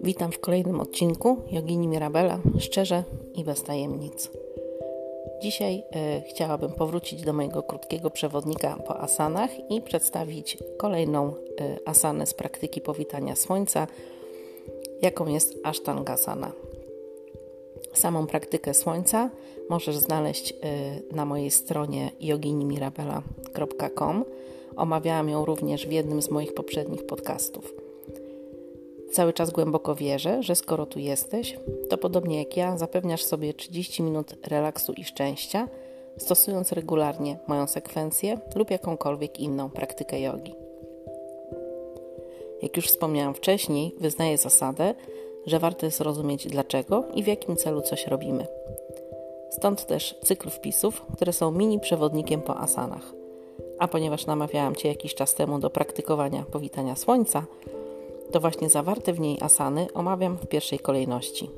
Witam w kolejnym odcinku Jogini Mirabela, szczerze i bez tajemnic. Dzisiaj e, chciałabym powrócić do mojego krótkiego przewodnika po asanach i przedstawić kolejną e, asanę z praktyki powitania słońca, jaką jest Ashtangasana. Samą praktykę słońca możesz znaleźć e, na mojej stronie joginimirabela.com. Omawiałam ją również w jednym z moich poprzednich podcastów. Cały czas głęboko wierzę, że skoro tu jesteś, to podobnie jak ja zapewniasz sobie 30 minut relaksu i szczęścia, stosując regularnie moją sekwencję lub jakąkolwiek inną praktykę jogi. Jak już wspomniałam wcześniej, wyznaję zasadę, że warto jest rozumieć dlaczego i w jakim celu coś robimy. Stąd też cykl wpisów, które są mini przewodnikiem po asanach. A ponieważ namawiałam Cię jakiś czas temu do praktykowania powitania słońca, to właśnie zawarte w niej asany omawiam w pierwszej kolejności.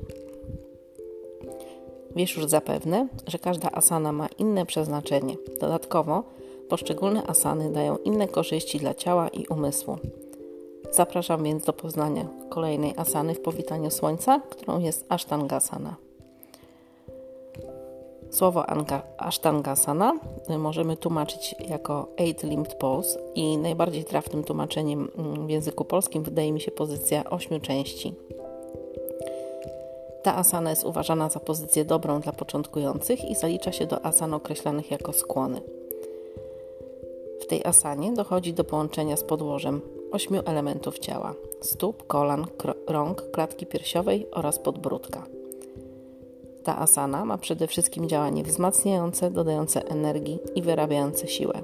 Wiesz już zapewne, że każda asana ma inne przeznaczenie. Dodatkowo poszczególne asany dają inne korzyści dla ciała i umysłu. Zapraszam więc do poznania kolejnej asany w powitaniu słońca, którą jest Ashtangasana. Słowo Ashtangasana możemy tłumaczyć jako Eight Limbed Pose i najbardziej trafnym tłumaczeniem mm, w języku polskim wydaje mi się pozycja ośmiu części. Ta asana jest uważana za pozycję dobrą dla początkujących i zalicza się do asan określanych jako skłony. W tej asanie dochodzi do połączenia z podłożem ośmiu elementów ciała: stóp, kolan, rąk, klatki piersiowej oraz podbródka. Ta asana ma przede wszystkim działanie wzmacniające, dodające energii i wyrabiające siłę.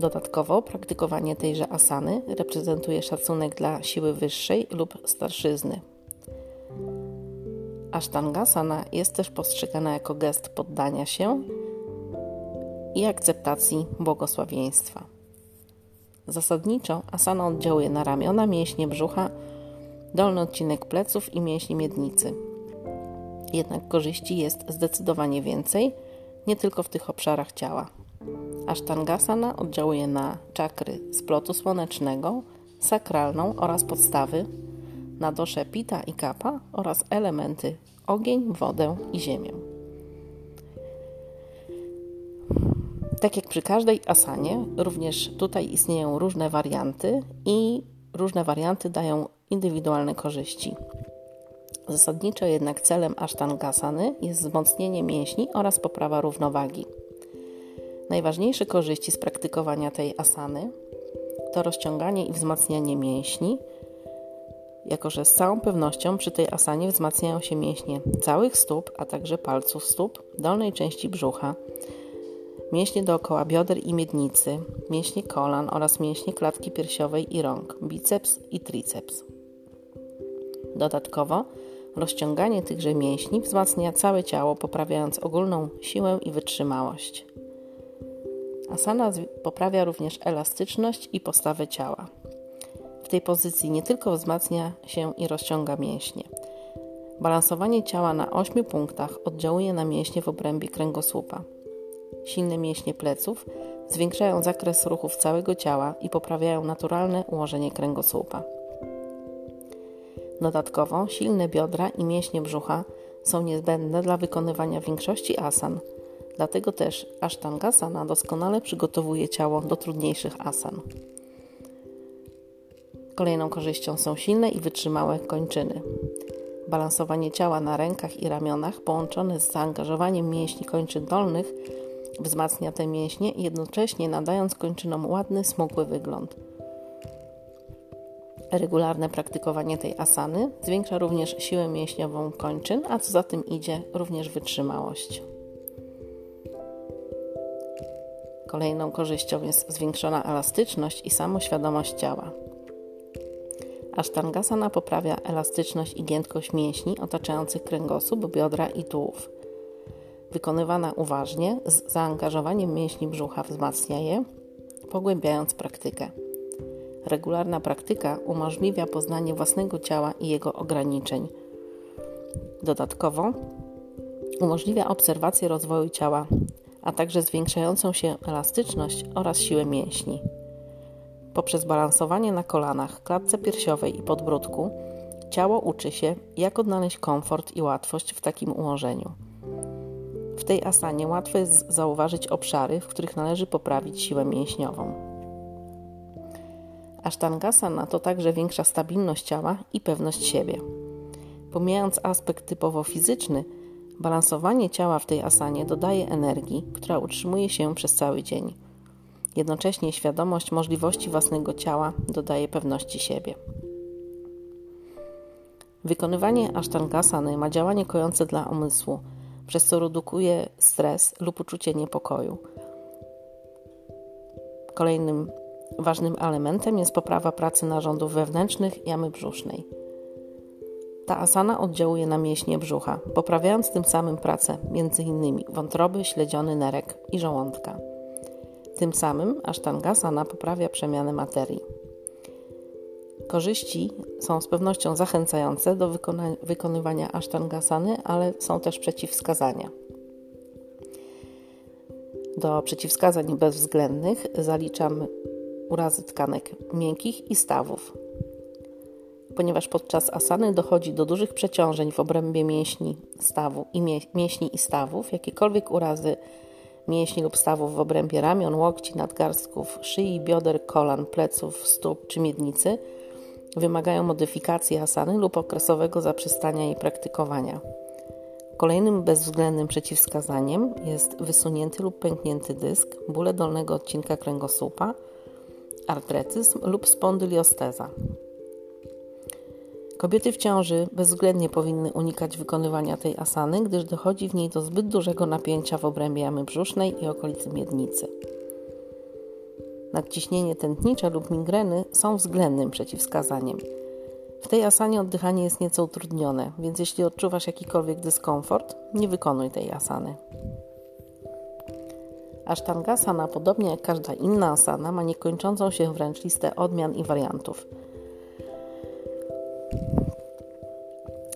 Dodatkowo praktykowanie tejże asany reprezentuje szacunek dla siły wyższej lub starszyzny. Ashtangasana jest też postrzegana jako gest poddania się i akceptacji błogosławieństwa. Zasadniczo asana oddziałuje na ramiona, mięśnie brzucha, dolny odcinek pleców i mięśnie miednicy. Jednak korzyści jest zdecydowanie więcej, nie tylko w tych obszarach ciała. Ashtangasana oddziałuje na czakry splotu słonecznego, sakralną oraz podstawy, na dosze pita i kapa oraz elementy ogień, wodę i ziemię. Tak jak przy każdej asanie, również tutaj istnieją różne warianty i różne warianty dają indywidualne korzyści. Zasadniczo jednak celem Ashtangasany jest wzmocnienie mięśni oraz poprawa równowagi. Najważniejsze korzyści z praktykowania tej asany to rozciąganie i wzmacnianie mięśni, jako że z całą pewnością przy tej asanie wzmacniają się mięśnie całych stóp, a także palców stóp, dolnej części brzucha, mięśnie dookoła bioder i miednicy, mięśnie kolan oraz mięśnie klatki piersiowej i rąk, biceps i triceps. Dodatkowo rozciąganie tychże mięśni wzmacnia całe ciało, poprawiając ogólną siłę i wytrzymałość. Asana poprawia również elastyczność i postawę ciała. W tej pozycji nie tylko wzmacnia się i rozciąga mięśnie. Balansowanie ciała na ośmiu punktach oddziałuje na mięśnie w obrębie kręgosłupa. Silne mięśnie pleców zwiększają zakres ruchów całego ciała i poprawiają naturalne ułożenie kręgosłupa. Dodatkowo silne biodra i mięśnie brzucha są niezbędne dla wykonywania większości asan. Dlatego też Ashtangasana doskonale przygotowuje ciało do trudniejszych asan. Kolejną korzyścią są silne i wytrzymałe kończyny. Balansowanie ciała na rękach i ramionach połączone z zaangażowaniem mięśni kończyn dolnych wzmacnia te mięśnie, jednocześnie nadając kończynom ładny, smukły wygląd. Regularne praktykowanie tej asany zwiększa również siłę mięśniową kończyn, a co za tym idzie, również wytrzymałość. Kolejną korzyścią jest zwiększona elastyczność i samoświadomość ciała. Ashtangasana poprawia elastyczność i giętkość mięśni otaczających kręgosłup, biodra i tułów. Wykonywana uważnie, z zaangażowaniem mięśni brzucha wzmacnia je, pogłębiając praktykę. Regularna praktyka umożliwia poznanie własnego ciała i jego ograniczeń. Dodatkowo umożliwia obserwację rozwoju ciała a także zwiększającą się elastyczność oraz siłę mięśni. Poprzez balansowanie na kolanach, klatce piersiowej i podbródku, ciało uczy się, jak odnaleźć komfort i łatwość w takim ułożeniu. W tej asanie łatwo jest zauważyć obszary, w których należy poprawić siłę mięśniową. Asztangasana to także większa stabilność ciała i pewność siebie. Pomijając aspekt typowo fizyczny, balansowanie ciała w tej asanie dodaje energii, która utrzymuje się przez cały dzień. Jednocześnie świadomość możliwości własnego ciała dodaje pewności siebie. Wykonywanie asztangasany ma działanie kojące dla umysłu, przez co redukuje stres lub uczucie niepokoju. Kolejnym ważnym elementem jest poprawa pracy narządów wewnętrznych jamy brzusznej. Ta asana oddziałuje na mięśnie brzucha, poprawiając tym samym pracę m.in. wątroby, śledziony nerek i żołądka. Tym samym asztangasana poprawia przemianę materii. Korzyści są z pewnością zachęcające do wykona- wykonywania asztangasany, ale są też przeciwwskazania. Do przeciwwskazań bezwzględnych zaliczam urazy tkanek miękkich i stawów. Ponieważ podczas asany dochodzi do dużych przeciążeń w obrębie mięśni, stawu i mięśni i stawów, jakiekolwiek urazy mięśni lub stawów w obrębie ramion, łokci, nadgarstków, szyi, bioder, kolan, pleców, stóp czy miednicy – wymagają modyfikacji asany lub okresowego zaprzestania jej praktykowania. Kolejnym bezwzględnym przeciwwskazaniem jest wysunięty lub pęknięty dysk, bóle dolnego odcinka kręgosłupa, artretyzm lub spondyliosteza. Kobiety w ciąży bezwzględnie powinny unikać wykonywania tej asany, gdyż dochodzi w niej do zbyt dużego napięcia w obrębie jamy brzusznej i okolicy miednicy nadciśnienie tętnicze lub migreny są względnym przeciwwskazaniem. W tej asanie oddychanie jest nieco utrudnione, więc jeśli odczuwasz jakikolwiek dyskomfort, nie wykonuj tej asany. Asztangasana, podobnie jak każda inna asana, ma niekończącą się wręcz listę odmian i wariantów.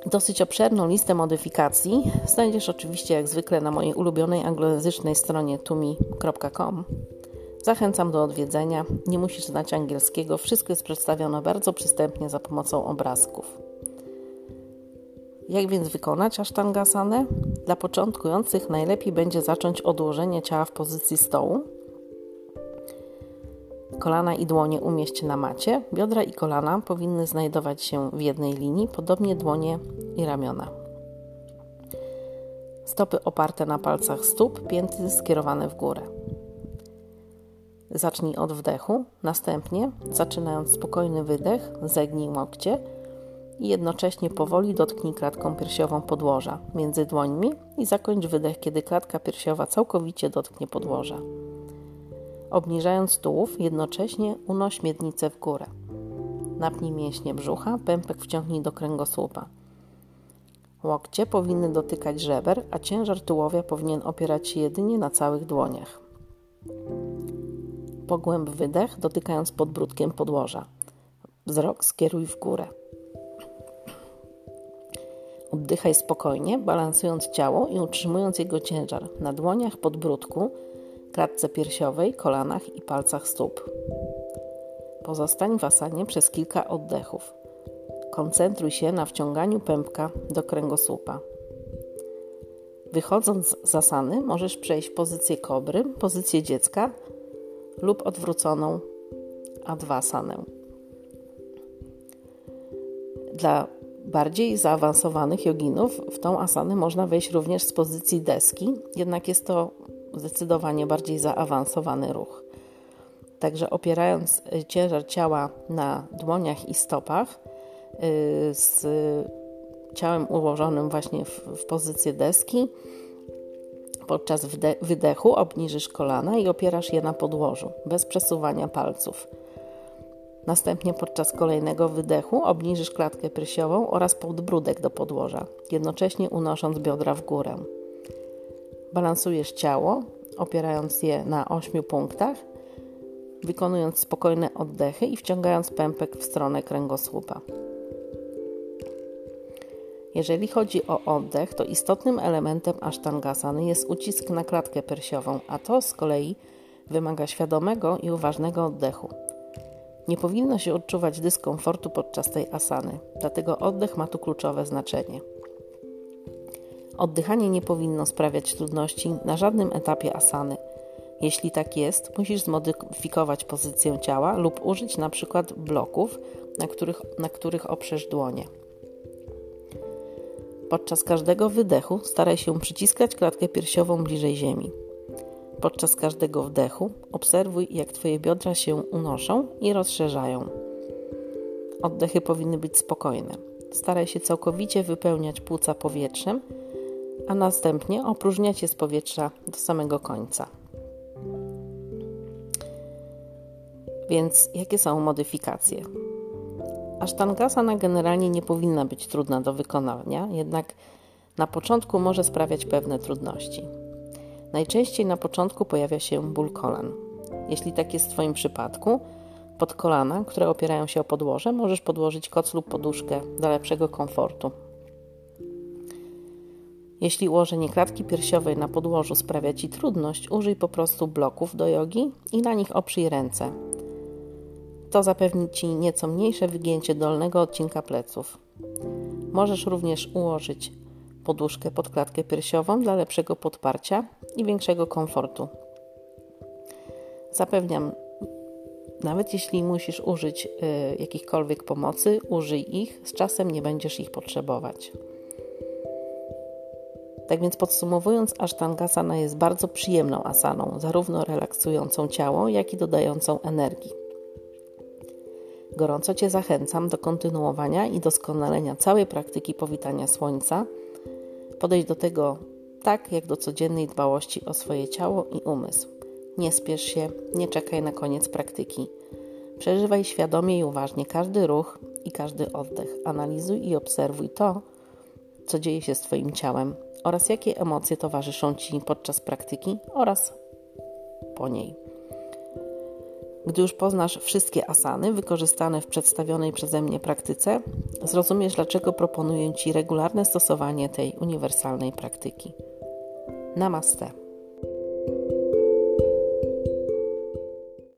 Dosyć obszerną listę modyfikacji znajdziesz oczywiście jak zwykle na mojej ulubionej anglojęzycznej stronie tumi.com. Zachęcam do odwiedzenia. Nie musisz znać angielskiego. Wszystko jest przedstawione bardzo przystępnie za pomocą obrazków. Jak więc wykonać asztangasanę? Dla początkujących najlepiej będzie zacząć odłożenie ciała w pozycji stołu. Kolana i dłonie umieść na macie. Biodra i kolana powinny znajdować się w jednej linii, podobnie dłonie i ramiona. Stopy oparte na palcach stóp, pięty skierowane w górę. Zacznij od wdechu, następnie, zaczynając spokojny wydech, zegnij łokcie i jednocześnie powoli dotknij klatką piersiową podłoża między dłońmi i zakończ wydech, kiedy klatka piersiowa całkowicie dotknie podłoża. Obniżając tułów, jednocześnie unoś miednicę w górę. Napnij mięśnie brzucha, pępek wciągnij do kręgosłupa. Łokcie powinny dotykać żeber, a ciężar tułowia powinien opierać się jedynie na całych dłoniach. Pogłęb wydech, dotykając podbródkiem podłoża. Wzrok skieruj w górę. Oddychaj spokojnie, balansując ciało i utrzymując jego ciężar na dłoniach, podbródku, klatce piersiowej, kolanach i palcach stóp. Pozostań w asanie przez kilka oddechów. Koncentruj się na wciąganiu pępka do kręgosłupa. Wychodząc z asany, możesz przejść w pozycję kobry, pozycję dziecka lub odwróconą adwasanę. Dla bardziej zaawansowanych joginów w tą asanę można wejść również z pozycji deski, jednak jest to zdecydowanie bardziej zaawansowany ruch. Także opierając ciężar ciała na dłoniach i stopach, y, z ciałem ułożonym właśnie w, w pozycję deski, Podczas wydechu obniżysz kolana i opierasz je na podłożu, bez przesuwania palców. Następnie podczas kolejnego wydechu obniżysz klatkę piersiową oraz podbródek do podłoża, jednocześnie unosząc biodra w górę. Balansujesz ciało, opierając je na ośmiu punktach, wykonując spokojne oddechy i wciągając pępek w stronę kręgosłupa. Jeżeli chodzi o oddech, to istotnym elementem asztangasany jest ucisk na klatkę piersiową, a to z kolei wymaga świadomego i uważnego oddechu. Nie powinno się odczuwać dyskomfortu podczas tej asany, dlatego oddech ma tu kluczowe znaczenie. Oddychanie nie powinno sprawiać trudności na żadnym etapie asany. Jeśli tak jest, musisz zmodyfikować pozycję ciała lub użyć na przykład bloków, na których, na których oprzesz dłonie. Podczas każdego wydechu staraj się przyciskać klatkę piersiową bliżej ziemi. Podczas każdego wdechu obserwuj, jak Twoje biodra się unoszą i rozszerzają. Oddechy powinny być spokojne. Staraj się całkowicie wypełniać płuca powietrzem, a następnie opróżniać je z powietrza do samego końca. Więc jakie są modyfikacje? Asztangasana generalnie nie powinna być trudna do wykonania, jednak na początku może sprawiać pewne trudności. Najczęściej na początku pojawia się ból kolan. Jeśli tak jest w Twoim przypadku, pod kolana, które opierają się o podłoże, możesz podłożyć koc lub poduszkę dla lepszego komfortu. Jeśli ułożenie klatki piersiowej na podłożu sprawia Ci trudność, użyj po prostu bloków do jogi i na nich oprzyj ręce. To zapewni Ci nieco mniejsze wygięcie dolnego odcinka pleców. Możesz również ułożyć poduszkę pod klatkę piersiową dla lepszego podparcia i większego komfortu. Zapewniam, nawet jeśli musisz użyć y, jakichkolwiek pomocy, użyj ich, z czasem nie będziesz ich potrzebować. Tak więc podsumowując, Ashtangasana jest bardzo przyjemną asaną, zarówno relaksującą ciało, jak i dodającą energii. Gorąco Cię zachęcam do kontynuowania i doskonalenia całej praktyki powitania słońca. Podejdź do tego tak, jak do codziennej dbałości o swoje ciało i umysł. Nie spiesz się, nie czekaj na koniec praktyki. Przeżywaj świadomie i uważnie każdy ruch i każdy oddech. Analizuj i obserwuj to, co dzieje się z Twoim ciałem oraz jakie emocje towarzyszą Ci podczas praktyki oraz po niej. Gdy już poznasz wszystkie asany wykorzystane w przedstawionej przeze mnie praktyce, zrozumiesz, dlaczego proponuję Ci regularne stosowanie tej uniwersalnej praktyki. Namaste.